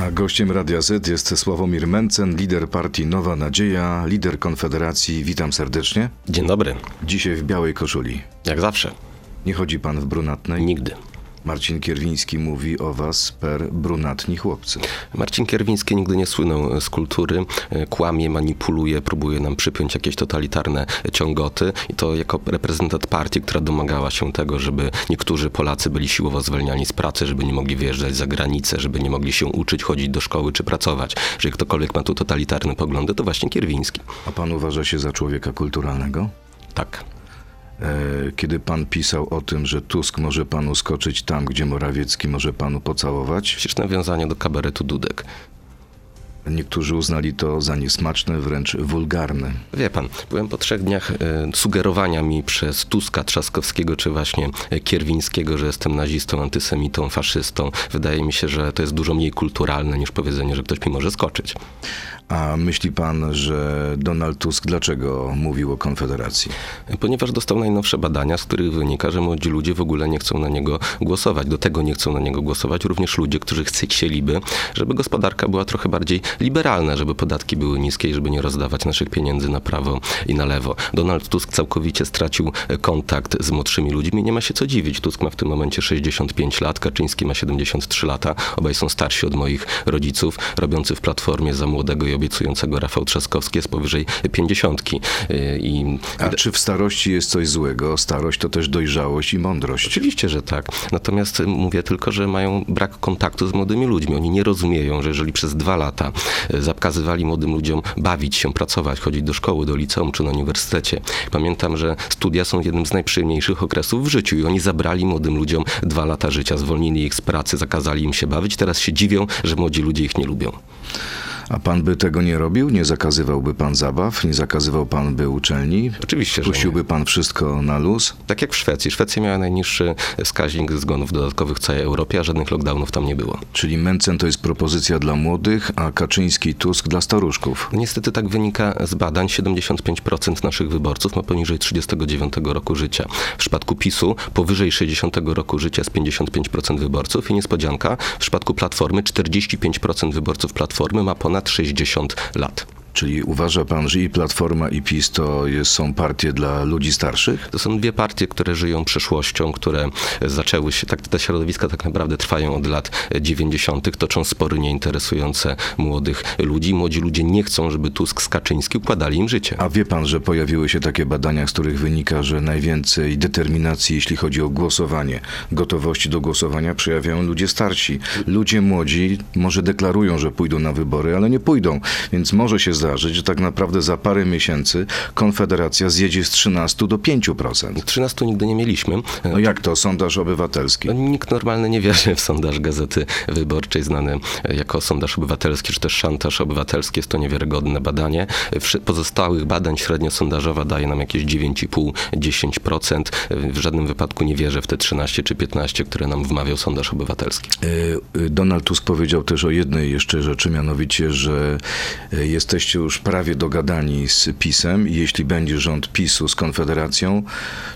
A gościem Radia Z jest Sławomir Mencen, lider partii Nowa Nadzieja, lider Konfederacji. Witam serdecznie. Dzień dobry. Dzisiaj w białej koszuli. Jak zawsze. Nie chodzi pan w brunatnej? Nigdy. Marcin Kierwiński mówi o was per brunatni chłopcy. Marcin Kierwiński nigdy nie słynął z kultury, kłamie, manipuluje, próbuje nam przypiąć jakieś totalitarne ciągoty i to jako reprezentant partii, która domagała się tego, żeby niektórzy Polacy byli siłowo zwalniani z pracy, żeby nie mogli wyjeżdżać za granicę, żeby nie mogli się uczyć, chodzić do szkoły czy pracować. Jeżeli ktokolwiek ma tu totalitarne poglądy, to właśnie Kierwiński. A pan uważa się za człowieka kulturalnego? Tak. E, kiedy pan pisał o tym, że Tusk może panu skoczyć tam, gdzie Morawiecki może panu pocałować, Przecież nawiązanie do kabaretu Dudek. Niektórzy uznali to za niesmaczne, wręcz wulgarne. Wie pan, byłem po trzech dniach e, sugerowania mi przez Tuska, Trzaskowskiego czy właśnie Kierwińskiego, że jestem nazistą, antysemitą, faszystą. Wydaje mi się, że to jest dużo mniej kulturalne niż powiedzenie, że ktoś mi może skoczyć. A myśli pan, że Donald Tusk dlaczego mówił o Konfederacji? Ponieważ dostał najnowsze badania, z których wynika, że młodzi ludzie w ogóle nie chcą na niego głosować. Do tego nie chcą na niego głosować również ludzie, którzy chcieliby, żeby gospodarka była trochę bardziej liberalna, żeby podatki były niskie i żeby nie rozdawać naszych pieniędzy na prawo i na lewo. Donald Tusk całkowicie stracił e, kontakt z młodszymi ludźmi nie ma się co dziwić. Tusk ma w tym momencie 65 lat, Kaczyński ma 73 lata. Obaj są starsi od moich rodziców. Robiący w Platformie za młodego i obiecującego Rafał Trzaskowski jest powyżej 50. E, I A czy w starości jest coś złego? Starość to też dojrzałość i mądrość. Oczywiście, że tak. Natomiast y, mówię tylko, że mają brak kontaktu z młodymi ludźmi. Oni nie rozumieją, że jeżeli przez dwa lata zakazywali młodym ludziom bawić się, pracować, chodzić do szkoły, do liceum czy na uniwersytecie. Pamiętam, że studia są jednym z najprzyjemniejszych okresów w życiu i oni zabrali młodym ludziom dwa lata życia, zwolnili ich z pracy, zakazali im się bawić. Teraz się dziwią, że młodzi ludzie ich nie lubią. A pan by tego nie robił? Nie zakazywałby pan zabaw? Nie zakazywał pan by uczelni? Oczywiście, że nie. Puściłby pan wszystko na luz? Tak jak w Szwecji. Szwecja miała najniższy wskaźnik zgonów dodatkowych w całej Europie, a żadnych lockdownów tam nie było. Czyli Mencen to jest propozycja dla młodych, a Kaczyński Tusk dla staruszków. Niestety tak wynika z badań. 75% naszych wyborców ma poniżej 39 roku życia. W przypadku PiSu powyżej 60 roku życia jest 55% wyborców i niespodzianka, w przypadku Platformy 45% wyborców Platformy ma ponad 60 lat. Czyli uważa pan, że i Platforma i PiS to jest, są partie dla ludzi starszych? To są dwie partie, które żyją przeszłością, które zaczęły się, tak te środowiska tak naprawdę trwają od lat 90., toczą spory nieinteresujące młodych ludzi. Młodzi ludzie nie chcą, żeby Tusk z Kaczyński układali im życie. A wie pan, że pojawiły się takie badania, z których wynika, że najwięcej determinacji, jeśli chodzi o głosowanie, gotowości do głosowania, przejawiają ludzie starsi. Ludzie młodzi może deklarują, że pójdą na wybory, ale nie pójdą. Więc może się zdarzyć, że tak naprawdę za parę miesięcy Konfederacja zjedzie z 13 do 5%. 13 nigdy nie mieliśmy. No jak to? Sondaż obywatelski. No, nikt normalny nie wierzy w sondaż Gazety Wyborczej, znany jako sondaż obywatelski, czy też szantaż obywatelski. Jest to niewiarygodne badanie. Pozostałych badań średnio sondażowa daje nam jakieś 9,5-10%. W żadnym wypadku nie wierzę w te 13 czy 15, które nam wmawiał sondaż obywatelski. Y, y, Donald Tusk powiedział też o jednej jeszcze rzeczy, mianowicie, że y, jesteście już prawie dogadani z PiSem i jeśli będzie rząd PiSu z Konfederacją,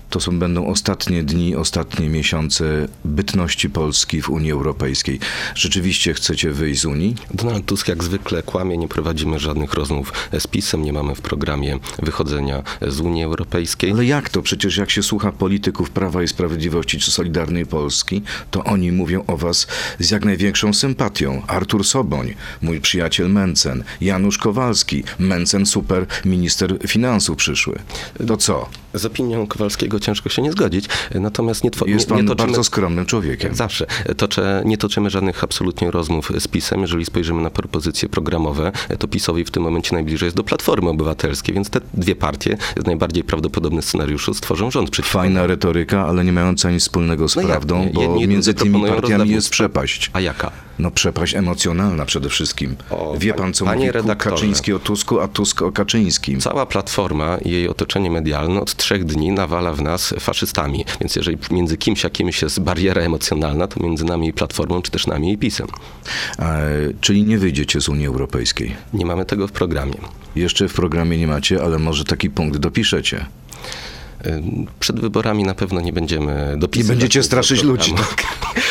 to są, będą ostatnie dni, ostatnie miesiące bytności Polski w Unii Europejskiej. Rzeczywiście chcecie wyjść z Unii? Donald Tusk jak zwykle kłamie, nie prowadzimy żadnych rozmów z PiSem, nie mamy w programie wychodzenia z Unii Europejskiej. Ale jak to? Przecież jak się słucha polityków Prawa i Sprawiedliwości czy Solidarnej Polski, to oni mówią o was z jak największą sympatią. Artur Soboń, mój przyjaciel Mencen, Janusz Kowalski, Mencen super minister finansów przyszły. To co? Z opinią Kowalskiego ciężko się nie zgodzić, natomiast nie, two, Jest pan nie toczymy... bardzo skromnym człowiekiem. Jak zawsze. Toczę, nie toczymy żadnych absolutnie rozmów z PiSem. Jeżeli spojrzymy na propozycje programowe, to PiSowi w tym momencie najbliżej jest do Platformy Obywatelskiej, więc te dwie partie z najbardziej prawdopodobnym scenariuszu stworzą rząd przeciwko. Fajna retoryka, ale nie mająca nic wspólnego z No jak prawdą, nie? bo Jedni między tymi partiami jest przepaść. A jaka? No przepaść emocjonalna przede wszystkim. O, Wie pan, co mówi. Kaczyński o Tusku, a Tusk o Kaczyńskim. Cała Platforma i jej otoczenie medialne od trzech dni nawala w nas faszystami. Więc jeżeli między kimś a kimś jest bariera emocjonalna, to między nami i Platformą, czy też nami i PiSem. Czyli nie wyjdziecie z Unii Europejskiej. Nie mamy tego w programie. Jeszcze w programie nie macie, ale może taki punkt dopiszecie. Przed wyborami na pewno nie będziemy dopisywać. Nie będziecie straszyć ludzi. programu.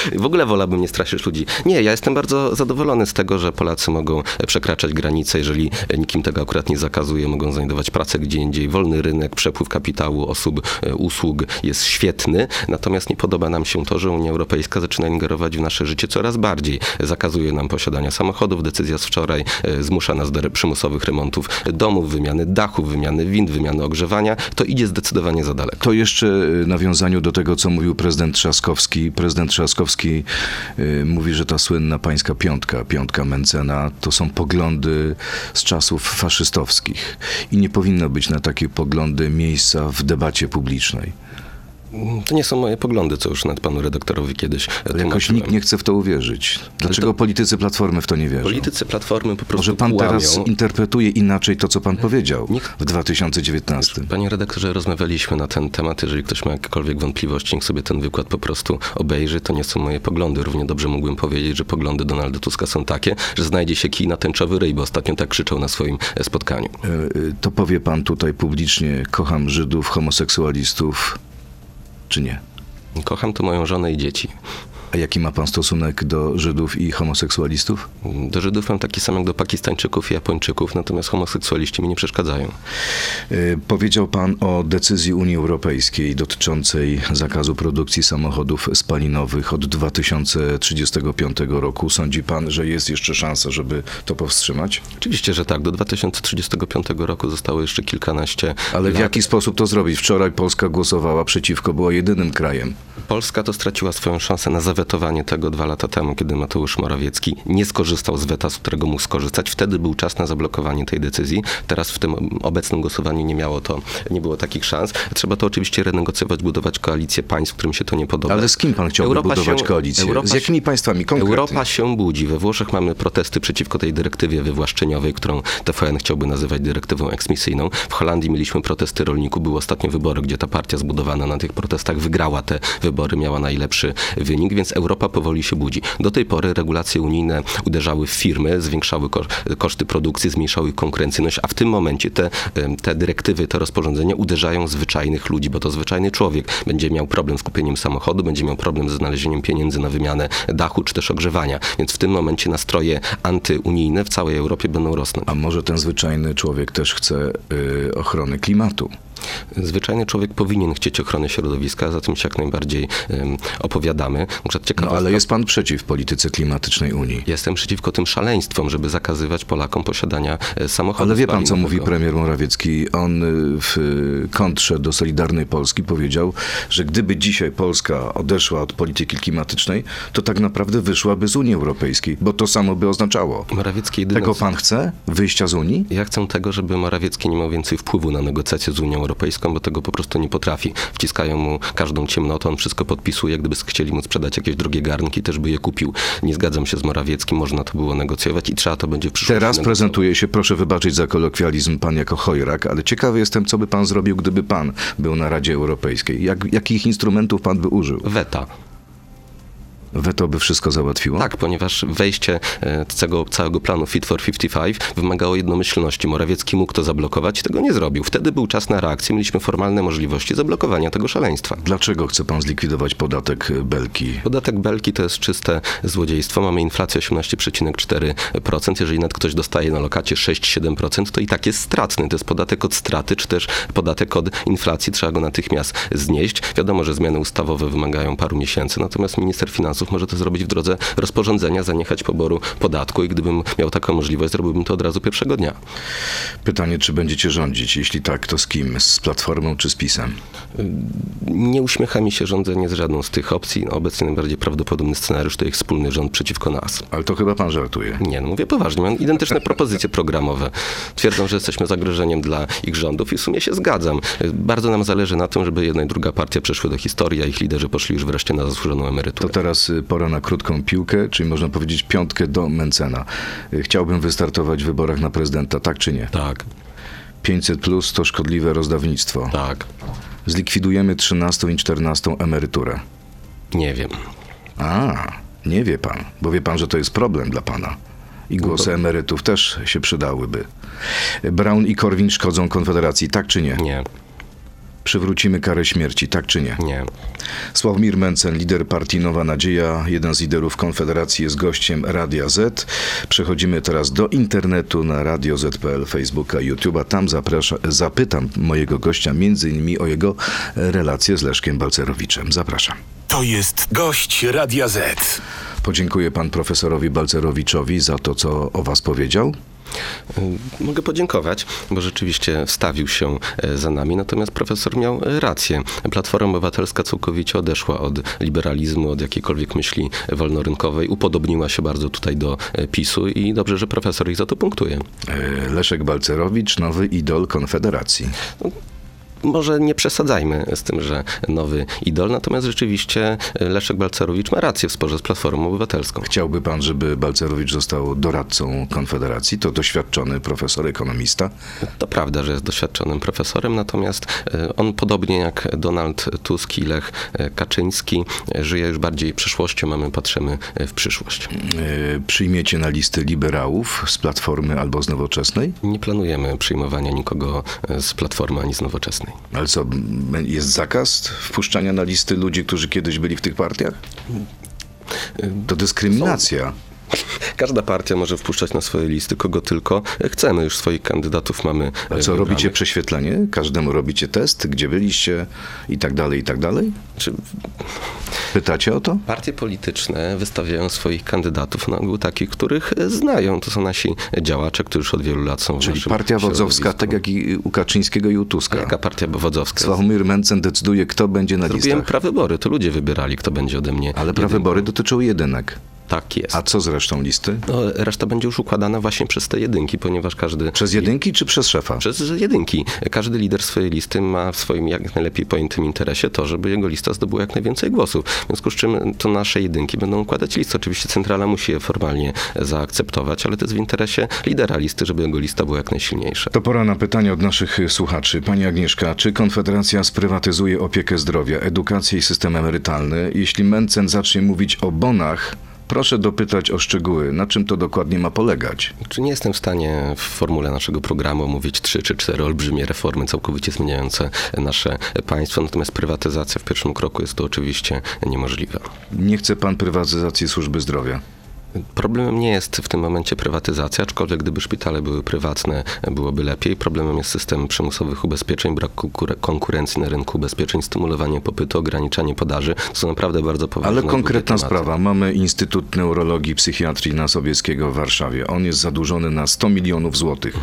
W ogóle wolałbym nie straszyć ludzi. Nie, ja jestem bardzo zadowolony z tego, że Polacy mogą przekraczać granice, jeżeli nikim tego akurat nie zakazuje, mogą znajdować pracę gdzie indziej. Wolny rynek, przepływ kapitału, osób, e, usług jest świetny, natomiast nie podoba nam się to, że Unia Europejska zaczyna ingerować w nasze życie coraz bardziej. Zakazuje nam posiadania samochodów, decyzja z wczoraj e, zmusza nas do przymusowych remontów domów, wymiany dachów, wymiany wind, wymiany ogrzewania. To idzie zdecydowanie za daleko. To jeszcze y, nawiązaniu do tego, co mówił prezydent Trzaskowski. Prezydent Trzaskowski y, mówi, że ta słynna pańska piątka, piątka Mencena, to są poglądy z czasów faszystowskich. I nie powinno być na takie poglądy miejsca w debacie publicznej. To nie są moje poglądy, co już nawet panu redaktorowi kiedyś e, Ale jakoś nikt nie chce w to uwierzyć. Dlaczego to- politycy Platformy w to nie wierzą? Politycy Platformy po prostu Może pan kłamią. teraz interpretuje inaczej to, co pan powiedział nikt- w 2019. Panie redaktorze, rozmawialiśmy na ten temat. Jeżeli ktoś ma jakiekolwiek wątpliwości, niech sobie ten wykład po prostu obejrzy. To nie są moje poglądy. Równie dobrze mógłbym powiedzieć, że poglądy Donalda Tuska są takie, że znajdzie się kij na tęczowy ryj, bo ostatnio tak krzyczał na swoim e, spotkaniu. E, To powie pan tutaj publicznie, kocham Żydów, homoseksualistów, czy nie? Kocham tu moją żonę i dzieci. A jaki ma pan stosunek do Żydów i homoseksualistów? Do Żydów mam taki sam jak do Pakistańczyków i Japończyków, natomiast homoseksualiści mi nie przeszkadzają. E, Powiedział pan o decyzji Unii Europejskiej dotyczącej zakazu produkcji samochodów spalinowych od 2035 roku. Sądzi pan, że jest jeszcze szansa, żeby to powstrzymać? Oczywiście, że tak. Do 2035 roku zostało jeszcze kilkanaście Ale w lat. jaki sposób to zrobić? Wczoraj Polska głosowała przeciwko, była jedynym krajem. Polska to straciła swoją szansę na zawetowanie tego dwa lata temu, kiedy Mateusz Morawiecki nie skorzystał z weta, z którego mógł skorzystać. Wtedy był czas na zablokowanie tej decyzji. Teraz w tym obecnym głosowaniu nie miało to, nie było takich szans. Trzeba to oczywiście renegocjować, budować koalicję państw, którym się to nie podoba. Ale z kim pan chciałby Europa budować się- koalicję? Europa z jakimi państwami konkretnie? Europa się budzi. We Włoszech mamy protesty przeciwko tej dyrektywie wywłaszczeniowej, którą TVN chciałby nazywać dyrektywą eksmisyjną. W Holandii mieliśmy protesty rolników. Były ostatnie wybory, gdzie ta partia zbudowana na tych protestach wygrała te wybory, miała najlepszy wynik, więc Europa powoli się budzi. Do tej pory regulacje unijne uderzały w firmy, zwiększały ko- koszty produkcji, zmniejszały konkurencyjność, a w tym momencie te, te dyrektywy, te rozporządzenia uderzają zwyczajnych ludzi, bo to zwyczajny człowiek będzie miał problem z kupieniem samochodu, będzie miał problem ze znalezieniem pieniędzy na wymianę dachu czy też ogrzewania. Więc w tym momencie nastroje antyunijne w całej Europie będą rosnąć. A może ten zwyczajny człowiek też chce y, ochrony klimatu? Zwyczajny człowiek powinien chcieć ochrony środowiska, za tym się jak najbardziej em, opowiadamy. No ale jest pan przeciw polityce klimatycznej Unii. Jestem przeciwko tym szaleństwom, żeby zakazywać Polakom posiadania e, samochodu Ale wie pan, co mówi premier Morawiecki? On y, w kontrze do Solidarnej Polski powiedział, że gdyby dzisiaj Polska odeszła od polityki klimatycznej, to tak naprawdę wyszłaby z Unii Europejskiej, bo to samo by oznaczało. Morawiecki jedyne, Tego pan chce? Wyjścia z Unii? Ja chcę tego, żeby Morawiecki nie miał więcej wpływu na negocjacje z Unią Europejską, bo tego po prostu nie potrafi. Wciskają mu każdą ciemnotę, on wszystko podpisuje. Gdyby chcieli mu sprzedać jakieś drugie garnki, też by je kupił. Nie zgadzam się z Morawieckim, można to było negocjować i trzeba to będzie w przyszłości Teraz negocjować. prezentuje się, proszę wybaczyć za kolokwializm, pan jako chojrak, ale ciekawy jestem, co by pan zrobił, gdyby pan był na Radzie Europejskiej. Jak, jakich instrumentów pan by użył? Weta. Weto by wszystko załatwiło? Tak, ponieważ wejście e, tego całego planu Fit for 55 wymagało jednomyślności. Morawiecki mógł to zablokować, tego nie zrobił. Wtedy był czas na reakcję, mieliśmy formalne możliwości zablokowania tego szaleństwa. Dlaczego chce pan zlikwidować podatek Belki? Podatek Belki to jest czyste złodziejstwo. Mamy inflację 18,4%. Jeżeli nawet ktoś dostaje na lokacie 6-7%, to i tak jest stratny. To jest podatek od straty, czy też podatek od inflacji. Trzeba go natychmiast znieść. Wiadomo, że zmiany ustawowe wymagają paru miesięcy, natomiast minister finansów może to zrobić w drodze rozporządzenia, zaniechać poboru podatku i gdybym miał taką możliwość, zrobiłbym to od razu pierwszego dnia. Pytanie, czy będziecie rządzić? Jeśli tak, to z kim? Z Platformą czy z PiSem? Nie uśmiecha mi się rządzenie z żadną z tych opcji. Obecnie najbardziej prawdopodobny scenariusz to ich wspólny rząd przeciwko nas. Ale to chyba pan żartuje. Nie, no mówię poważnie, mam identyczne propozycje programowe. Twierdzą, że jesteśmy zagrożeniem dla ich rządów i w sumie się zgadzam. Bardzo nam zależy na tym, żeby jedna i druga partia przeszły do historii, a ich liderzy poszli już wreszcie na zasłużoną To emeryturę. teraz y, pora na krótką piłkę, czyli można powiedzieć piątkę do Mencena. Y, Chciałbym wystartować w wyborach na prezydenta, tak czy nie? Tak, 500 plus to szkodliwe rozdawnictwo. tak. Zlikwidujemy 13 i 14 emeryturę. Nie wiem. A, nie wie pan, bo wie pan, że to jest problem dla pana. I głosy emerytów też się przydałyby. Brown i Korwin szkodzą Konfederacji, tak czy nie? Nie. Przywrócimy karę śmierci, tak czy nie? Nie. Sławomir Mencen, lider partii Nowa Nadzieja, jeden z liderów Konfederacji, jest gościem Radia Z. Przechodzimy teraz do internetu na Radio Z.pl, Facebooka, YouTube'a. Tam zaprasza, zapytam mojego gościa między innymi o jego relacje z Leszkiem Balcerowiczem. Zapraszam. To jest gość Radia Z. Podziękuję pan profesorowi Balcerowiczowi za to, co o was powiedział. Y, Mogę podziękować, bo rzeczywiście wstawił się e, za nami, natomiast profesor miał e, rację. Platforma Obywatelska całkowicie odeszła od liberalizmu, od jakiejkolwiek myśli wolnorynkowej, upodobniła się bardzo tutaj do e, PiSu i dobrze, że profesor ich za to punktuje. Leszek Balcerowicz, nowy idol Konfederacji. Może nie przesadzajmy z tym, że nowy idol, natomiast rzeczywiście e, Leszek Balcerowicz ma rację w sporze z Platformą Obywatelską. Chciałby pan, żeby Balcerowicz został doradcą Konfederacji? To doświadczony profesor, ekonomista. To prawda, że jest doświadczonym profesorem, natomiast e, on podobnie jak Donald Tusk i Lech e, Kaczyński żyje już bardziej przeszłością, a my patrzymy w przyszłość. Przyjmiecie na listy liberałów z Platformy albo z Nowoczesnej? Nie planujemy przyjmowania nikogo z Platformy ani z Nowoczesnej. Ale co, jest zakaz wpuszczania na listy ludzi, którzy kiedyś byli w tych partiach? To dyskryminacja. Każda partia może wpuszczać na swoje listy kogo tylko chcemy. Już swoich kandydatów mamy. A e, co, wybranych. robicie prześwietlenie? Każdemu robicie test, gdzie byliście i tak dalej, i tak dalej? Czy Pytacie o to? Partie polityczne wystawiają swoich kandydatów na ogół takich, których znają. To są nasi działacze, którzy już od wielu lat są w Czyli partia wodzowska, tak jak i u Kaczyńskiego i u Tuska. Jaka partia wodzowska? Sławomir Mencen decyduje, kto będzie na Zrobiłem listach. prawybory, to ludzie wybierali, kto będzie ode mnie. Ale prawybory dotyczą jedynek. Tak jest. A co z resztą listy? No, reszta będzie już układana właśnie przez te jedynki, ponieważ każdy... Przez jedynki czy przez szefa? Przez jedynki. Każdy lider swojej listy ma w swoim jak najlepiej pojętym interesie to, żeby jego lista zdobyła jak najwięcej głosów. W związku z czym to nasze jedynki będą układać listę. Oczywiście centrala musi je formalnie zaakceptować, ale to jest w interesie lidera listy, żeby jego lista była jak najsilniejsza. To pora na pytanie od naszych słuchaczy. Pani Agnieszka, czy Konfederacja sprywatyzuje opiekę zdrowia, edukację i system emerytalny? Jeśli Mencen zacznie mówić o bonach, proszę dopytać o szczegóły, na czym to dokładnie ma polegać. Czy nie jestem w stanie w formule naszego programu omówić trzy czy cztery olbrzymie reformy całkowicie zmieniające nasze państwo, natomiast prywatyzacja w pierwszym kroku jest to oczywiście niemożliwe. Nie chce pan prywatyzacji służby zdrowia. Problemem nie jest w tym momencie prywatyzacja, aczkolwiek gdyby szpitale były prywatne, byłoby lepiej. Problemem jest system przymusowych ubezpieczeń, brak konkur- konkurencji na rynku ubezpieczeń, stymulowanie popytu, ograniczanie podaży. To są naprawdę bardzo poważne Ale konkretna sprawa. Mamy Instytut Neurologii i Psychiatrii na Sobieskiego w Warszawie. On jest zadłużony na 100 milionów złotych.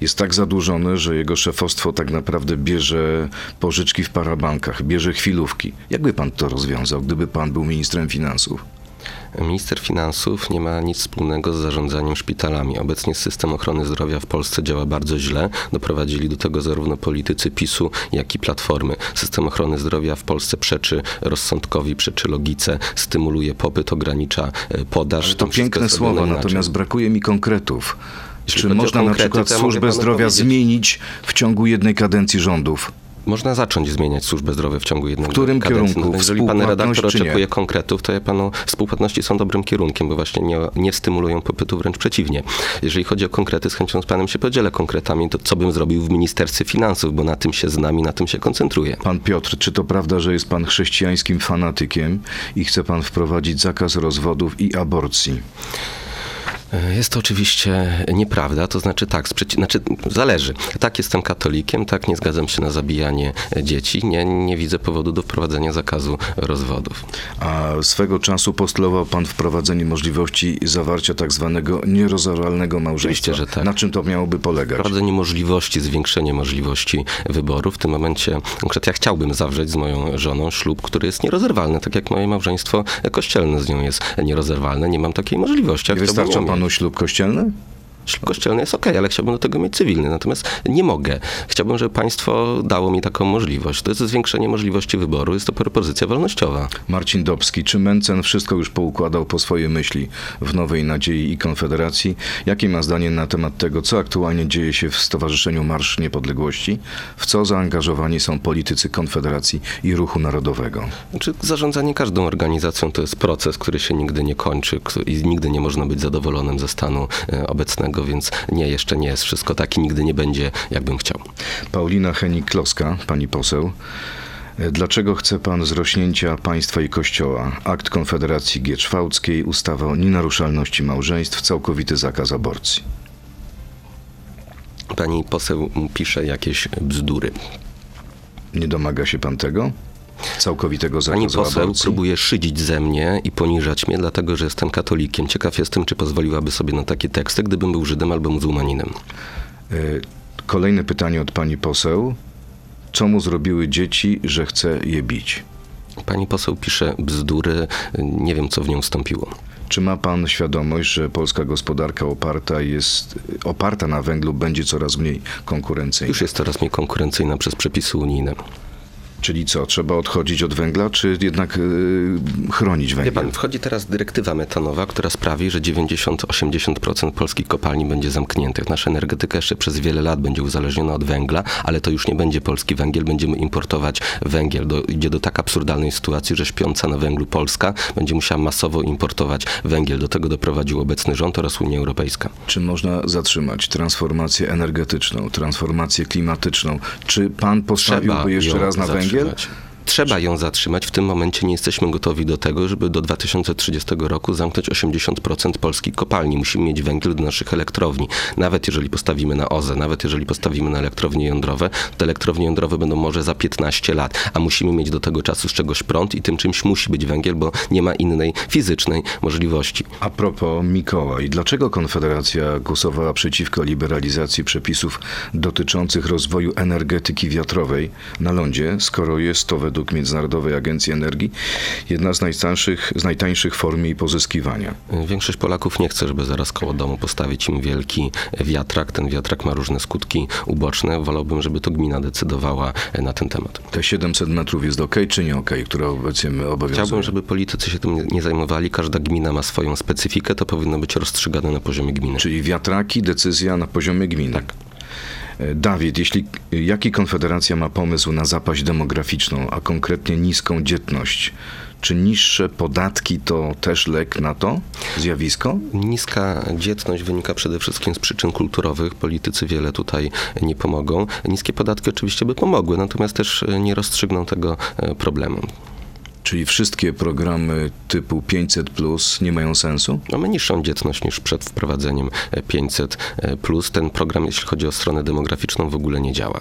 Jest tak zadłużony, że jego szefostwo tak naprawdę bierze pożyczki w parabankach, bierze chwilówki. Jakby pan to rozwiązał, gdyby pan był ministrem finansów? Minister finansów nie ma nic wspólnego z zarządzaniem szpitalami. Obecnie system ochrony zdrowia w Polsce działa bardzo źle. Doprowadzili do tego zarówno politycy PiSu, jak i Platformy. System ochrony zdrowia w Polsce przeczy rozsądkowi, przeczy logice, stymuluje popyt, ogranicza e, podaż. Ale to Tam piękne słowa, natomiast brakuje mi konkretów. Jeśli Czy można na przykład służbę zdrowia powiedzieć. zmienić w ciągu jednej kadencji rządów? Można zacząć zmieniać służbę zdrowia w ciągu jednego W którym kadencji. kierunku? No, jeżeli pan redaktor oczekuje konkretów, to ja panu współpłatności są dobrym kierunkiem, bo właśnie nie, nie stymulują popytu, wręcz przeciwnie. Jeżeli chodzi o konkrety, z chęcią z panem się podzielę konkretami, to co bym zrobił w Ministerstwie Finansów, bo na tym się znam i na tym się koncentruję. Pan Piotr, czy to prawda, że jest pan chrześcijańskim fanatykiem i chce pan wprowadzić zakaz rozwodów i aborcji? Jest to oczywiście nieprawda, to znaczy tak, sprzeci- znaczy zależy. Tak, jestem katolikiem, tak, nie zgadzam się na zabijanie dzieci, nie, nie widzę powodu do wprowadzenia zakazu rozwodów. A swego czasu postulował pan wprowadzenie możliwości zawarcia tak zwanego nierozerwalnego małżeństwa. Oczywiście, że tak. Na czym to miałoby polegać? Wprowadzenie możliwości, zwiększenie możliwości wyboru. W tym momencie, na ja chciałbym zawrzeć z moją żoną ślub, który jest nierozerwalny, tak jak moje małżeństwo kościelne z nią jest nierozerwalne. Nie mam takiej możliwości. a Nie chciałbym wystarcza ją panu ślub kościelny? Ślub kościelny jest okej, ale chciałbym do tego mieć cywilny, natomiast nie mogę. Chciałbym, żeby państwo dało mi taką możliwość. To jest zwiększenie możliwości wyboru, jest to propozycja wolnościowa. Marcin Dobski, czy Mencen wszystko już poukładał po swoje myśli w Nowej Nadziei i Konfederacji? Jakie ma zdanie na temat tego, co aktualnie dzieje się w Stowarzyszeniu Marsz Niepodległości? W co zaangażowani są politycy Konfederacji i Ruchu Narodowego? Znaczy, zarządzanie każdą organizacją to jest proces, który się nigdy nie kończy i nigdy nie można być zadowolonym ze stanu e, obecnego. Więc nie, jeszcze nie jest wszystko tak i nigdy nie będzie, jakbym chciał. Paulina Henik-Kloska, pani poseł. Dlaczego chce pan zrośnięcia państwa i kościoła? Akt Konfederacji Gieczwałckiej, ustawa o nienaruszalności małżeństw, całkowity zakaz aborcji. Pani poseł pisze jakieś bzdury. Nie domaga się pan tego? Całkowitego zakazu Pani poseł próbuje szydzić ze mnie i poniżać mnie, dlatego że jestem katolikiem. Ciekaw jestem, czy pozwoliłaby sobie na takie teksty, gdybym był Żydem albo muzułmaninem. E, Kolejne pytanie od pani poseł. Co mu zrobiły dzieci, że chce je bić? Pani poseł pisze bzdury, nie wiem, co w nią wstąpiło. Czy ma pan świadomość, że polska gospodarka oparta jest oparta na węglu będzie coraz mniej konkurencyjna? Już jest coraz mniej konkurencyjna przez przepisy unijne. Czyli co, trzeba odchodzić od węgla, czy jednak yy, chronić Wie węgiel? pan, wchodzi teraz dyrektywa metanowa, która sprawi, że 90-80% polskich kopalni będzie zamkniętych. Nasza energetyka jeszcze przez wiele lat będzie uzależniona od węgla, ale to już nie będzie polski węgiel, będziemy importować węgiel. Do, idzie do tak absurdalnej sytuacji, że śpiąca na węglu Polska będzie musiała masowo importować węgiel. Do tego doprowadził obecny rząd oraz Unia Europejska. Czy można zatrzymać transformację energetyczną, transformację klimatyczną? Czy pan postawiłby jeszcze raz na węgiel? Zatrzymać. Trzeba ją zatrzymać. W tym momencie nie jesteśmy gotowi do tego, żeby do 2030 roku zamknąć 80% polskich kopalni. Musimy mieć węgiel do naszych elektrowni. Nawet jeżeli postawimy na OZE, nawet jeżeli postawimy na elektrownie jądrowe, te elektrownie jądrowe będą może za 15 lat, a musimy mieć do tego czasu z czegoś prąd i tym czymś musi być węgiel, bo nie ma innej fizycznej możliwości. A propos Mikołaj, dlaczego Konfederacja głosowała przeciwko liberalizacji przepisów dotyczących rozwoju energetyki wiatrowej na lądzie, skoro jest to według Międzynarodowej Agencji Energii jedna z najtańszych, z najtańszych form jej pozyskiwania? Większość Polaków nie chce, żeby zaraz koło domu postawić im wielki wiatrak. Ten wiatrak ma różne skutki uboczne. Wolałbym, żeby to gmina decydowała na ten temat. Te 700 metrów jest ok, czy nie ok, które obecnie obowiązują? Chciałbym, żeby politycy się tym nie zajmowali. Każda gmina ma swoją specyfikę. To powinno być rozstrzygane na poziomie gminy. Czyli wiatraki, decyzja na poziomie gminy. Tak. Dawid, jeśli, jaki Konfederacja ma pomysł na zapaść demograficzną, a konkretnie niską dzietność? Czy niższe podatki to też lek na to zjawisko? Niska dzietność wynika przede wszystkim z przyczyn kulturowych. Politycy wiele tutaj nie pomogą. Niskie podatki oczywiście by pomogły, natomiast też nie rozstrzygną tego e, problemu. Czyli wszystkie programy typu 500 plus nie mają sensu? Mamy niższą dzietność niż przed wprowadzeniem e, 500. e, Plus ten program, jeśli chodzi o stronę demograficzną, w ogóle nie działa.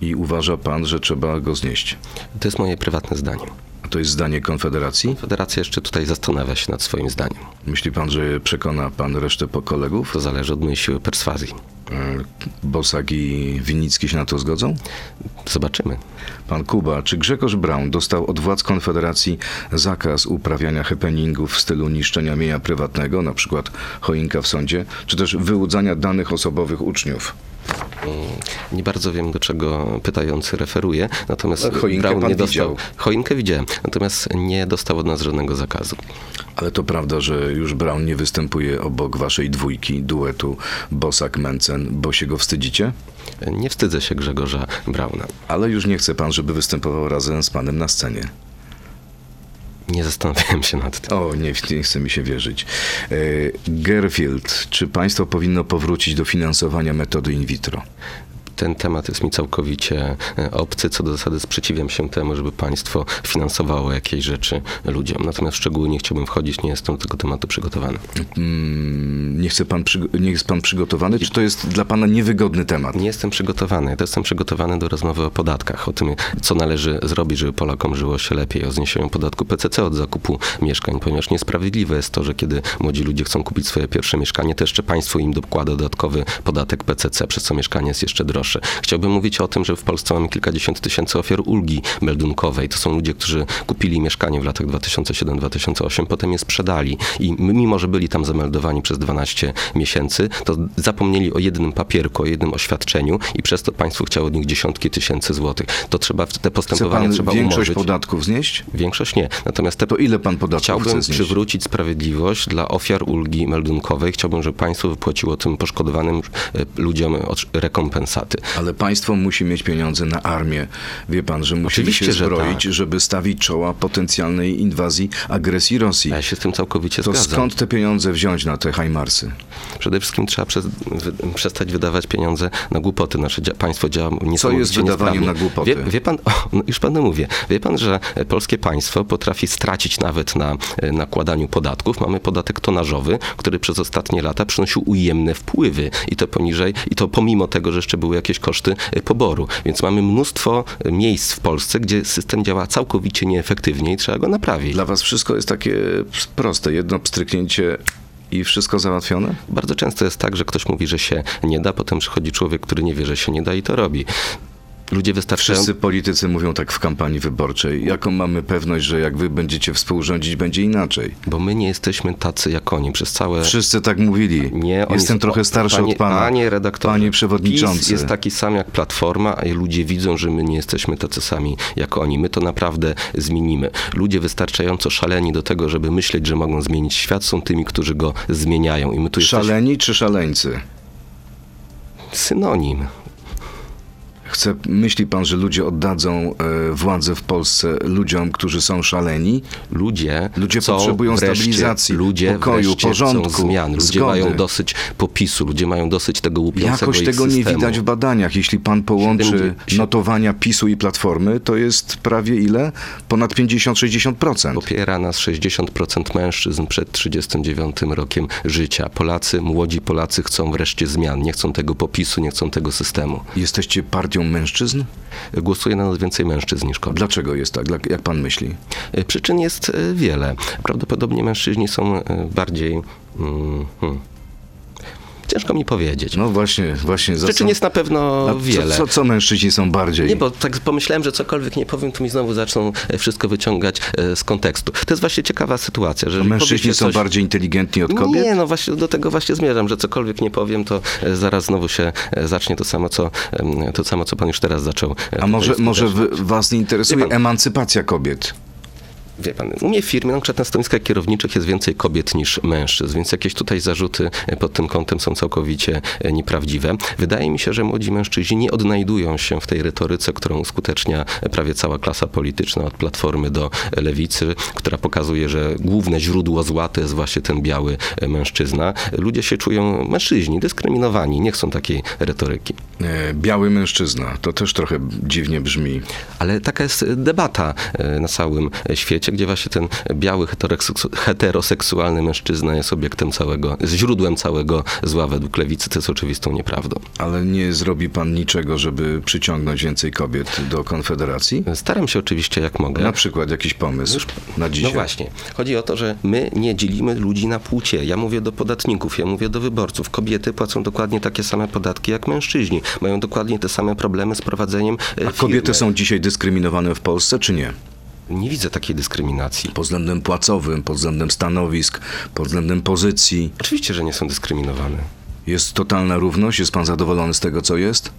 I uważa pan, że trzeba go znieść? To jest moje prywatne zdanie. A to jest zdanie Konfederacji? Federacja jeszcze tutaj zastanawia się nad swoim zdaniem. Myśli pan, że przekona pan resztę po kolegów? To zależy od mojej siły perswazji. E, Bosak i Winicki się na to zgodzą? Zobaczymy. Pan Kuba, czy Grzegorz Braun dostał od władz Konfederacji zakaz uprawiania happeningów w stylu niszczenia mienia prywatnego, na przykład choinka w sądzie, czy też wyłudzania danych osobowych uczniów? Nie bardzo wiem, do czego pytający referuje, natomiast choinkę pan nie dostał. widział. Choinkę widziałem, natomiast nie dostał od nas żadnego zakazu. Ale to prawda, że już Braun nie występuje obok waszej dwójki, duetu Bosak-Mencen, bo się go wstydzicie? Nie wstydzę się Grzegorza Brauna. Ale już nie chce pan, żeby występował razem z panem na scenie. Nie zastanawiałem się nad tym. O, nie, nie chce mi się wierzyć. E, Gerfield, czy państwo powinno powrócić do finansowania metody in vitro? Ten temat jest mi całkowicie e, obcy. Co do zasady sprzeciwiam się temu, żeby państwo finansowało jakieś rzeczy ludziom. Natomiast w szczegóły nie chciałbym wchodzić, nie jestem do tego tematu przygotowany. Mm, nie, chce pan, nie jest pan przygotowany? Czy to jest dla pana niewygodny temat? Nie jestem przygotowany. Ja jestem przygotowany do rozmowy o podatkach, o tym, co należy zrobić, żeby Polakom żyło się lepiej, o zniesieniu podatku PCC od zakupu mieszkań, ponieważ niesprawiedliwe jest to, że kiedy młodzi ludzie chcą kupić swoje pierwsze mieszkanie, to jeszcze państwo im dokłada dodatkowy podatek PCC, przez co mieszkanie jest jeszcze droższe. Chciałbym mówić o tym, że w Polsce mamy kilkadziesiąt tysięcy ofiar ulgi meldunkowej. To są ludzie, którzy kupili mieszkanie w latach 2007-2008, potem je sprzedali i mimo, że byli tam zameldowani przez 12 miesięcy, to zapomnieli o jednym papierku, o jednym oświadczeniu i przez to państwo chciało od nich dziesiątki tysięcy złotych. To trzeba, te postępowania trzeba większość umorzyć. podatków znieść? Większość nie. Natomiast te To ile pan podatków Chciałbym przywrócić sprawiedliwość dla ofiar ulgi meldunkowej. Chciałbym, żeby państwo wypłaciło tym poszkodowanym e, ludziom rekompensaty. Ale państwo musi mieć pieniądze na armię. Wie pan, że Oczywiście, się że zbroić, tak. żeby stawić czoła potencjalnej inwazji, agresji Rosji. Ja się z tym całkowicie To zgadzam. skąd te pieniądze wziąć na te Hajmarsy? Przede wszystkim trzeba przez, wy, przestać wydawać pieniądze na głupoty. Nasze dzia, państwo działa niesamowicie jest wydawaniem na głupoty? Wie, wie pan, o, no już panu mówię, wie pan, że polskie państwo potrafi stracić nawet na e, nakładaniu podatków. Mamy podatek tonażowy, który przez ostatnie lata przynosił ujemne wpływy i to poniżej, i to pomimo tego, że jeszcze były jakieś koszty e, poboru. Więc mamy mnóstwo e, miejsc w Polsce, gdzie system działa całkowicie nieefektywnie i trzeba go naprawić. Dla was wszystko jest takie proste, jedno pstryknięcie i wszystko załatwione? Bardzo często jest tak, że ktoś mówi, że się nie da, potem przychodzi człowiek, który nie wie, że się nie da i to robi. Ludzie wystarczają... Wszyscy politycy mówią tak w kampanii wyborczej. Jaką mamy pewność, że jak wy będziecie współrządzić, będzie inaczej? Bo my nie jesteśmy tacy jak oni przez całe... Wszyscy tak mówili. Nie, Jestem trochę starszy panie, od pana. Panie redaktorze, Panie przewodniczący. PiS jest taki sam jak Platforma, a ludzie widzą, że my nie jesteśmy tacy sami jak oni. My to naprawdę zmienimy. Ludzie wystarczająco szaleni do tego, żeby myśleć, że mogą zmienić świat, są tymi, którzy go zmieniają. I my tu jesteśmy Szaleni czy szaleńcy? synonim. Chce, myśli pan, że ludzie oddadzą e, władzę w Polsce ludziom, którzy są szaleni? Ludzie, Ludzie potrzebują wreszcie, stabilizacji, ludzie pokoju, porządku, zmian. Ludzie zgody. mają dosyć popisu, ludzie mają dosyć tego łupiącego Jakoś tego nie systemu. widać w badaniach. Jeśli pan połączy 70 notowania PiSu i Platformy, to jest prawie ile? Ponad 50-60%. Popiera nas 60% mężczyzn przed 39 rokiem życia. Polacy, młodzi Polacy chcą wreszcie zmian. Nie chcą tego popisu, nie chcą tego systemu. Jesteście partią mężczyzn? Głosuje na nas więcej mężczyzn niż kobiet. Dlaczego jest tak? Jak pan myśli? E, Przyczyn jest e, wiele. Prawdopodobnie mężczyźni są e, bardziej... mm, Hmm, ciężko mi powiedzieć. No właśnie, właśnie. za Przyczyn co- jest na pewno A wiele. Co, co, co mężczyźni są bardziej? Nie, bo tak pomyślałem, że cokolwiek nie powiem, to mi znowu zaczną e, wszystko wyciągać e, z kontekstu. To jest właśnie ciekawa sytuacja, że mężczyźni są bardziej inteligentni od kobiet? Nie, no właśnie do tego właśnie zmierzam, że cokolwiek nie powiem, to e, zaraz znowu się zacznie to samo, co, to samo, co pan już teraz zaczął. A może, może was nie interesuje emancypacja kobiet? Wie pan, u mnie w firmie, na przykład na stanowiskach kierowniczych jest więcej kobiet niż mężczyzn, więc jakieś tutaj zarzuty e, pod tym kątem są całkowicie e, nieprawdziwe. Wydaje mi się, że młodzi mężczyźni nie odnajdują się w tej retoryce, którą uskutecznia e, prawie cała klasa polityczna, od Platformy do Lewicy, która pokazuje, że główne źródło zła to jest właśnie ten biały mężczyzna. Ludzie się czują, mężczyźni, dyskryminowani, nie chcą takiej retoryki. Biały mężczyzna, to też trochę dziwnie brzmi. Ale taka jest debata na całym świecie, gdzie właśnie ten biały heteroseksu- heteroseksualny mężczyzna jest obiektem całego, źródłem całego zła według lewicy, to jest oczywistą nieprawdą. Ale nie zrobi pan niczego, żeby przyciągnąć więcej kobiet do Konfederacji? Staram się oczywiście jak mogę. Na przykład jakiś pomysł na dzisiaj? No właśnie. Chodzi o to, że my nie dzielimy ludzi na płcie. Ja mówię do podatników, ja mówię do wyborców. Kobiety płacą dokładnie takie same podatki jak mężczyźni. Mają dokładnie te same problemy z prowadzeniem e, A kobiety firmy. są dzisiaj dyskryminowane w Polsce, czy nie? Nie widzę takiej dyskryminacji. Pod względem płacowym, pod względem stanowisk, pod względem pozycji. Oczywiście, że nie są dyskryminowane. Jest totalna równość? Jest pan zadowolony z tego, co jest?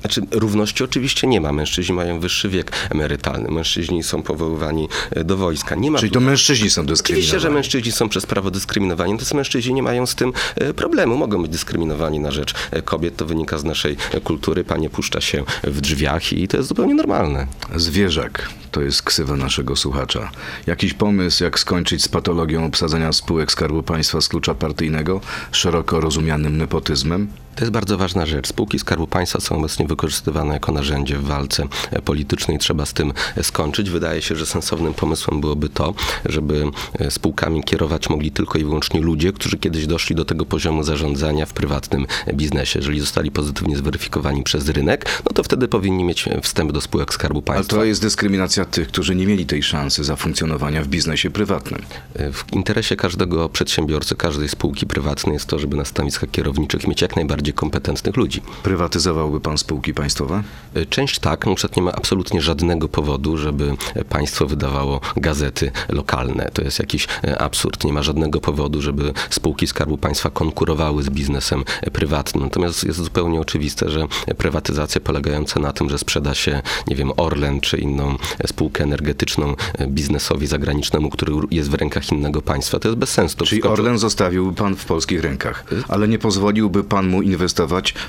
Znaczy, równości oczywiście nie ma. Mężczyźni mają wyższy wiek emerytalny. Mężczyźni są powoływani e, do wojska. Nie ma Czyli tu- to mężczyźni są dyskryminowani. Oczywiście, że mężczyźni są przez prawo dyskryminowani, natomiast mężczyźni nie mają z tym e, problemu. Mogą być dyskryminowani na rzecz e, kobiet. To wynika z naszej kultury. Panie puszcza się w drzwiach i to jest zupełnie normalne. Zwierzak to jest ksywa naszego słuchacza. Jakiś pomysł, jak skończyć z patologią obsadzenia spółek Skarbu Państwa z klucza partyjnego, szeroko rozumianym nepotyzmem? To jest bardzo ważna rzecz. Spółki Skarbu Państwa są obecnie wykorzystywane jako narzędzie w walce politycznej. Trzeba z tym skończyć. Wydaje się, że sensownym pomysłem byłoby to, żeby e, spółkami kierować mogli tylko i wyłącznie ludzie, którzy kiedyś doszli do tego poziomu zarządzania w prywatnym biznesie. Jeżeli zostali pozytywnie zweryfikowani przez rynek, no to wtedy powinni mieć wstęp do spółek Skarbu Ale Państwa. to jest dyskryminacja tych, którzy nie mieli tej szansy zafunkcjonowania w biznesie prywatnym. E, W interesie każdego przedsiębiorcy, każdej spółki prywatnej jest to, żeby na stanowiskach kierowniczych mieć jak najbardziej kompetentnych ludzi. Prywatyzowałby pan spółki państwowe? E, Część tak, na przykład nie ma absolutnie żadnego powodu, żeby e, państwo wydawało gazety lokalne. To jest jakiś e, absurd. Nie ma żadnego powodu, żeby spółki Skarbu Państwa konkurowały z biznesem prywatnym. Natomiast jest zupełnie oczywiste, że prywatyzacja polegająca na tym, że sprzeda się, nie wiem, Orlen czy inną spółkę energetyczną biznesowi zagranicznemu, który jest w rękach innego państwa, to jest bez sensu. Czyli Orlen zostawiłby pan w polskich rękach, ale nie pozwoliłby pan mu inwestować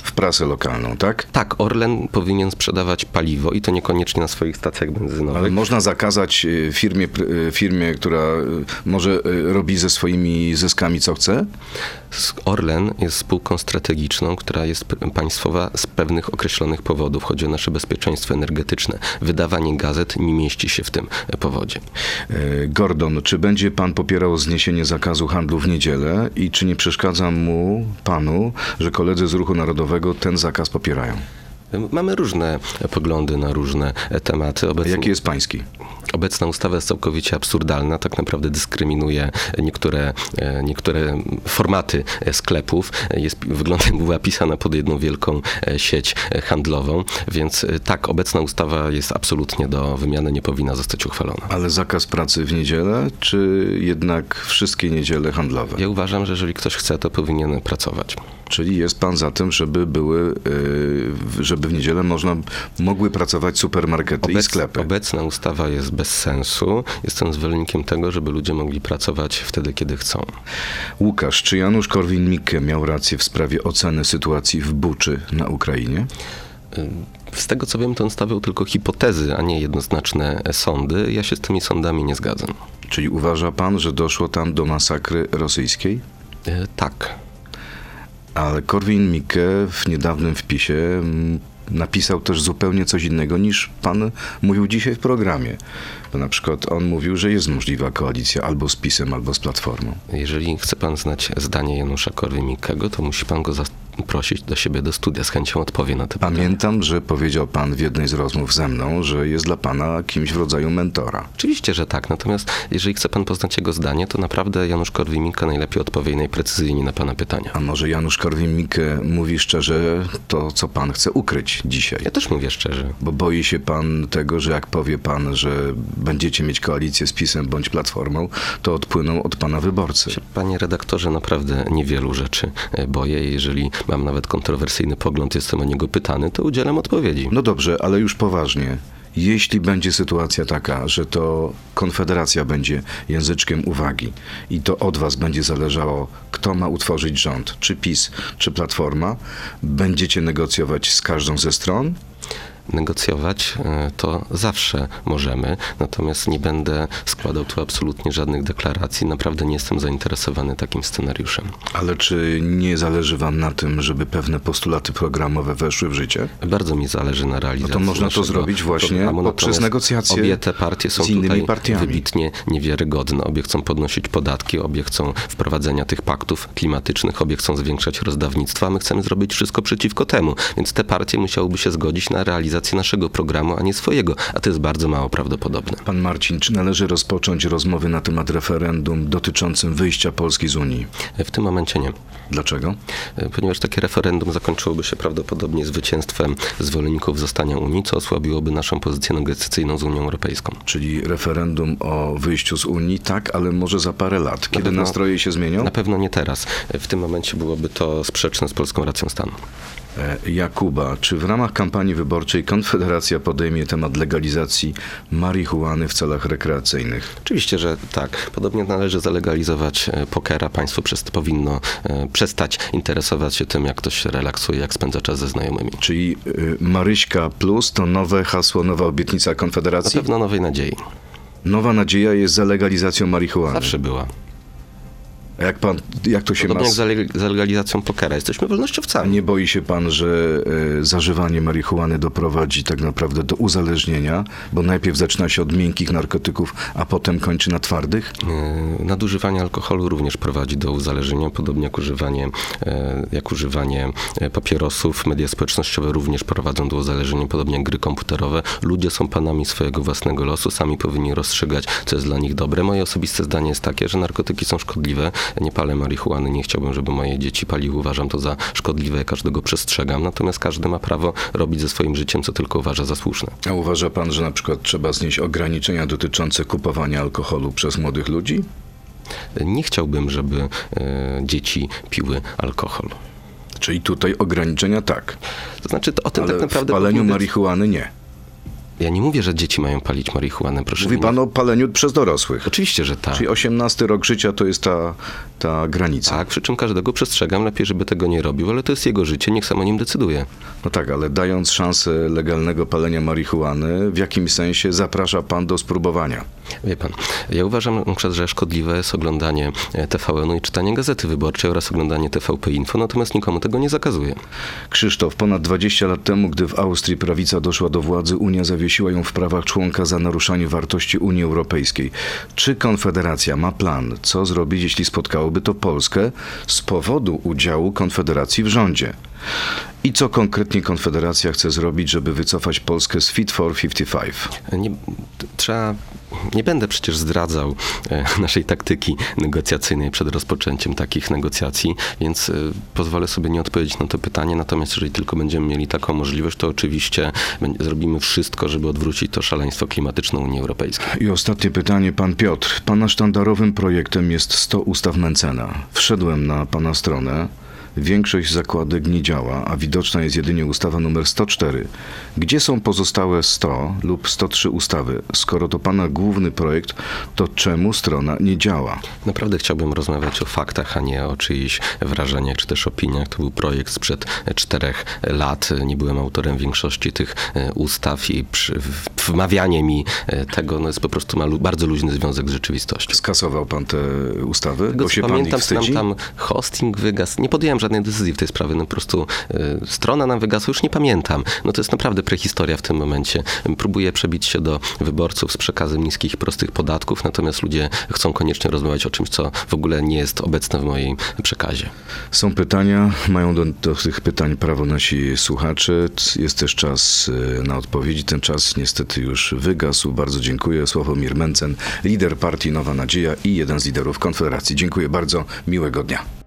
w prasę lokalną, tak? Tak, Orlen powinien sprzedawać paliwo i to niekoniecznie na swoich stacjach benzynowych. Ale można zakazać y, firmie, y, firmie która y, może robi ze swoimi zyskami co chce? Orlen jest spółką strategiczną, która jest państwowa z pewnych określonych powodów. Chodzi o nasze bezpieczeństwo energetyczne. Wydawanie gazet nie mieści się w tym e, powodzie. Y, Gordon, czy będzie pan popierał zniesienie zakazu handlu w niedzielę i czy nie przeszkadza mu, panu, że koledzy z Ruchu Narodowego ten zakaz popierają? Mamy różne poglądy na różne tematy. Obecnie, jaki jest pański? Obecna ustawa jest całkowicie absurdalna, tak naprawdę dyskryminuje niektóre, e, niektóre formaty sklepów. Jest, wygląda jakby była pisana pod jedną wielką e, sieć handlową, więc e, tak, obecna ustawa jest absolutnie do wymiany, nie powinna zostać uchwalona. Ale zakaz pracy w niedzielę, czy jednak wszystkie niedziele handlowe? Ja uważam, że jeżeli ktoś chce, to powinien pracować. Czyli jest pan za tym, żeby były, y, w- żeby w niedzielę można, mogły pracować supermarkety i Obec- sklepy. Obecna ustawa jest bez sensu. Jestem zwolennikiem tego, żeby ludzie mogli pracować wtedy, kiedy chcą. Łukasz, czy Janusz Korwin-Mikke miał rację w sprawie oceny sytuacji w Buczy na Ukrainie? Z tego co wiem, to on stawiał tylko hipotezy, a nie jednoznaczne sądy. Ja się z tymi sądami nie zgadzam. Czyli uważa pan, że doszło tam do masakry rosyjskiej? E, Tak. Ale Korwin-Mikke w niedawnym wpisie mm, napisał też zupełnie coś innego niż pan mówił dzisiaj w programie. Bo na przykład on mówił, że jest możliwa koalicja albo z PiSem, albo z Platformą. Jeżeli chce pan znać zdanie Janusza Korwin-Mikkego, to musi pan go zaprosić do siebie do studia. Z chęcią odpowie na te pytania. Pamiętam, że powiedział pan w jednej z rozmów ze mną, że jest dla pana kimś w rodzaju mentora. Oczywiście, że tak. Natomiast jeżeli chce pan poznać jego zdanie, to naprawdę Janusz Korwin-Mikke najlepiej odpowie najprecyzyjniej na pana pytania. A może Janusz Korwin-Mikke mówi szczerze to, co pan chce ukryć dzisiaj? Ja też mówię szczerze. Bo boi się pan tego, że jak powie pan, że będziecie mieć koalicję z PiSem bądź Platformą, to odpłyną od pana wyborcy. Panie redaktorze, naprawdę niewielu rzeczy e, boję. Jeżeli mam nawet kontrowersyjny pogląd, jestem o niego pytany, to udzielam odpowiedzi. No dobrze, ale już poważnie. Jeśli będzie sytuacja taka, że to Konfederacja będzie języczkiem uwagi i to od was będzie zależało, kto ma utworzyć rząd, czy PiS, czy Platforma, będziecie negocjować z każdą ze stron? Negocjować e, to zawsze możemy, natomiast nie będę składał tu absolutnie żadnych deklaracji. Naprawdę nie jestem zainteresowany takim scenariuszem. Ale czy nie zależy wam na tym, żeby pewne postulaty programowe weszły w życie? Bardzo mi zależy na realizacji. No to można to zrobić właśnie programu, poprzez negocjacje Obie te partie są tutaj partiami. wybitnie niewiarygodne. Obie chcą podnosić podatki, obie chcą wprowadzenia tych paktów klimatycznych, obie chcą zwiększać rozdawnictwo, a my chcemy zrobić wszystko przeciwko temu. Więc te partie musiałyby się zgodzić na realizację naszego programu, a nie swojego, a to jest bardzo mało prawdopodobne. Pan Marcin, czy należy rozpocząć rozmowy na temat referendum dotyczącym wyjścia Polski z Unii? W tym momencie nie. Dlaczego? ponieważ takie referendum zakończyłoby się prawdopodobnie zwycięstwem zwolenników zostania Unii, co osłabiłoby naszą pozycję negocjacyjną z Unią Europejską. Czyli referendum o wyjściu z Unii, tak, ale może za parę lat, kiedy pewno- nastroje się zmienią? Na pewno nie teraz. W tym momencie byłoby to sprzeczne z polską racją stanu. E, Jakuba, czy w ramach kampanii wyborczej Konfederacja podejmie temat legalizacji marihuany w celach rekreacyjnych? Oczywiście, że tak. Podobnie należy zalegalizować e, pokera. Państwo przez, powinno e, przestać interesować się tym, jak ktoś się relaksuje, jak spędza czas ze znajomymi. Czyli Maryśka Plus to nowe hasło, nowa obietnica Na Konfederacji? pewno nowej nadziei. Nowa nadzieja jest za legalizacją marihuany. Zawsze była. A jak, pan, jak to się ma... Podobnie jak za leg- za legalizacją pokera. Jesteśmy wolnościowcami. nie boi się pan, że e, zażywanie marihuany doprowadzi tak naprawdę do uzależnienia, bo najpierw zaczyna się od miękkich narkotyków, a potem kończy na twardych? E, Nadużywanie alkoholu również prowadzi do uzależnienia, podobnie jak używanie, e, jak używanie papierosów. Media społecznościowe również prowadzą do uzależnienia, podobnie jak gry komputerowe. Ludzie są panami swojego własnego losu, sami powinni rozstrzygać, co jest dla nich dobre. Moje osobiste zdanie jest takie, że narkotyki są szkodliwe. Nie palę marihuany, nie chciałbym, żeby moje dzieci paliły. Uważam to za szkodliwe, każdego przestrzegam. Natomiast każdy ma prawo robić ze swoim życiem, co tylko uważa za słuszne. A uważa pan, że na przykład trzeba znieść ograniczenia dotyczące kupowania alkoholu przez młodych ludzi? Nie chciałbym, żeby e, dzieci piły alkohol. Czyli tutaj ograniczenia tak, To znaczy, to o tym ale tak w naprawdę. paleniu powinny- marihuany nie. Ja nie mówię, że dzieci mają palić marihuanę, proszę Mówi pan o paleniu przez dorosłych. Oczywiście, że tak. Czyli 18 rok życia to jest ta ta granica. Tak, przy czym każdego przestrzegam, lepiej, żeby tego nie robił, ale to jest jego życie, niech sam o nim decyduje. No tak, ale dając szansę legalnego palenia marihuany, w jakimś sensie zaprasza pan do spróbowania. Wie pan, ja uważam że szkodliwe jest oglądanie e, TVN-u i czytanie Gazety Wyborczej oraz oglądanie TVP Info, natomiast nikomu tego nie zakazuję. Krzysztof, ponad 20 lat temu, gdy w Austrii prawica doszła do władzy, Unia zawiesiła ją w prawach członka za naruszanie wartości Unii Europejskiej. Czy Konfederacja ma plan, co zrobić, jeśli spotkałoby to Polskę z powodu udziału Konfederacji w rządzie? I co konkretnie Konfederacja chce zrobić, żeby wycofać Polskę z Fit for 55? Nie, trzeba, nie będę przecież zdradzał e, naszej taktyki negocjacyjnej przed rozpoczęciem takich negocjacji, więc e, pozwolę sobie nie odpowiedzieć na to pytanie. Natomiast jeżeli tylko będziemy mieli taką możliwość, to oczywiście zrobimy wszystko, żeby odwrócić to szaleństwo klimatyczne Unii Europejskiej. I ostatnie pytanie, pan Piotr. Pana sztandarowym projektem jest 100 ustaw Mencena. Wszedłem na pana stronę. Większość zakładek nie działa, a widoczna jest jedynie ustawa numer 104. Gdzie są pozostałe 100 lub 103 ustawy? Skoro to pana główny projekt, to czemu strona nie działa? Naprawdę chciałbym rozmawiać o faktach, a nie o czyichś wrażeniach czy też opiniach. To był projekt sprzed e, czterech lat. Nie byłem autorem większości tych e, ustaw i przy, wmawianie mi e, tego no jest po prostu ma bardzo luźny związek z rzeczywistością. Skasował pan te ustawy? Tego, Bo się pan ich pamiętam, nam wstydzi? tam hosting wygasł. Nie podjąłem żadnej decyzji w tej sprawie. No po prostu e, strona nam wygasła, już nie pamiętam. No to jest naprawdę prehistoria w tym momencie. Próbuję przebić się do wyborców z przekazem niskich prostych podatków, natomiast ludzie chcą koniecznie rozmawiać o czymś, co w ogóle nie jest obecne w moim przekazie. Są pytania, mają do, do tych pytań prawo nasi słuchacze. Jest też czas y, na odpowiedzi. Ten czas niestety już wygasł. Bardzo dziękuję. Sławomir Mencen, lider partii Nowa Nadzieja i jeden z liderów Konfederacji. Dziękuję bardzo. Miłego dnia.